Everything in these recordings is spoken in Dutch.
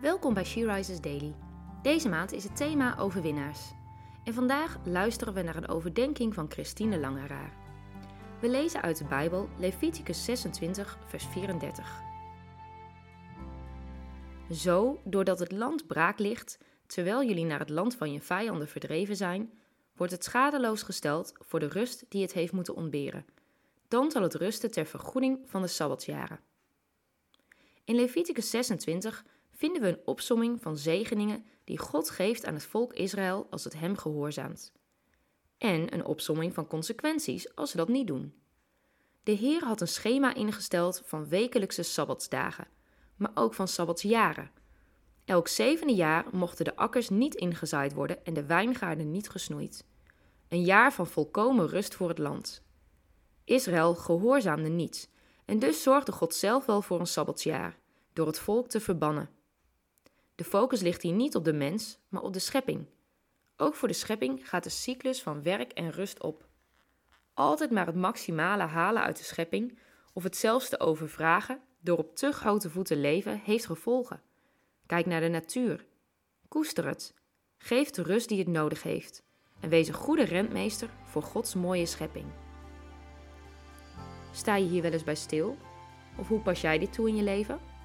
Welkom bij She Rises Daily. Deze maand is het thema overwinnaars. En vandaag luisteren we naar een overdenking van Christine Langeraar. We lezen uit de Bijbel Leviticus 26, vers 34. Zo, doordat het land braak ligt, terwijl jullie naar het land van je vijanden verdreven zijn, wordt het schadeloos gesteld voor de rust die het heeft moeten ontberen. Dan zal het rusten ter vergoeding van de sabbatsjaren. In Leviticus 26 vinden we een opsomming van zegeningen die God geeft aan het volk Israël als het hem gehoorzaamt. En een opsomming van consequenties als ze dat niet doen. De Heer had een schema ingesteld van wekelijkse sabbatsdagen, maar ook van sabbatsjaren. Elk zevende jaar mochten de akkers niet ingezaaid worden en de wijngaarden niet gesnoeid. Een jaar van volkomen rust voor het land. Israël gehoorzaamde niet, en dus zorgde God zelf wel voor een sabbatsjaar, door het volk te verbannen. De focus ligt hier niet op de mens, maar op de schepping. Ook voor de schepping gaat de cyclus van werk en rust op. Altijd maar het maximale halen uit de schepping, of het zelfs te overvragen door op te grote voeten leven, heeft gevolgen. Kijk naar de natuur. Koester het. Geef de rust die het nodig heeft. En wees een goede rentmeester voor Gods mooie schepping. Sta je hier wel eens bij stil? Of hoe pas jij dit toe in je leven?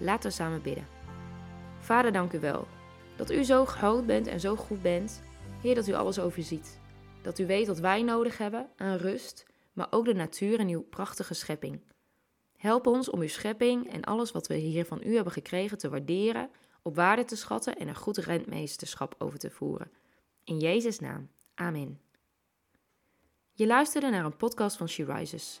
Laten we samen bidden. Vader, dank u wel dat u zo groot bent en zo goed bent. Heer, dat u alles overziet. Dat u weet wat wij nodig hebben aan rust, maar ook de natuur en uw prachtige schepping. Help ons om uw schepping en alles wat we hier van u hebben gekregen te waarderen, op waarde te schatten en een goed rentmeesterschap over te voeren. In Jezus' naam. Amen. Je luisterde naar een podcast van She Rises.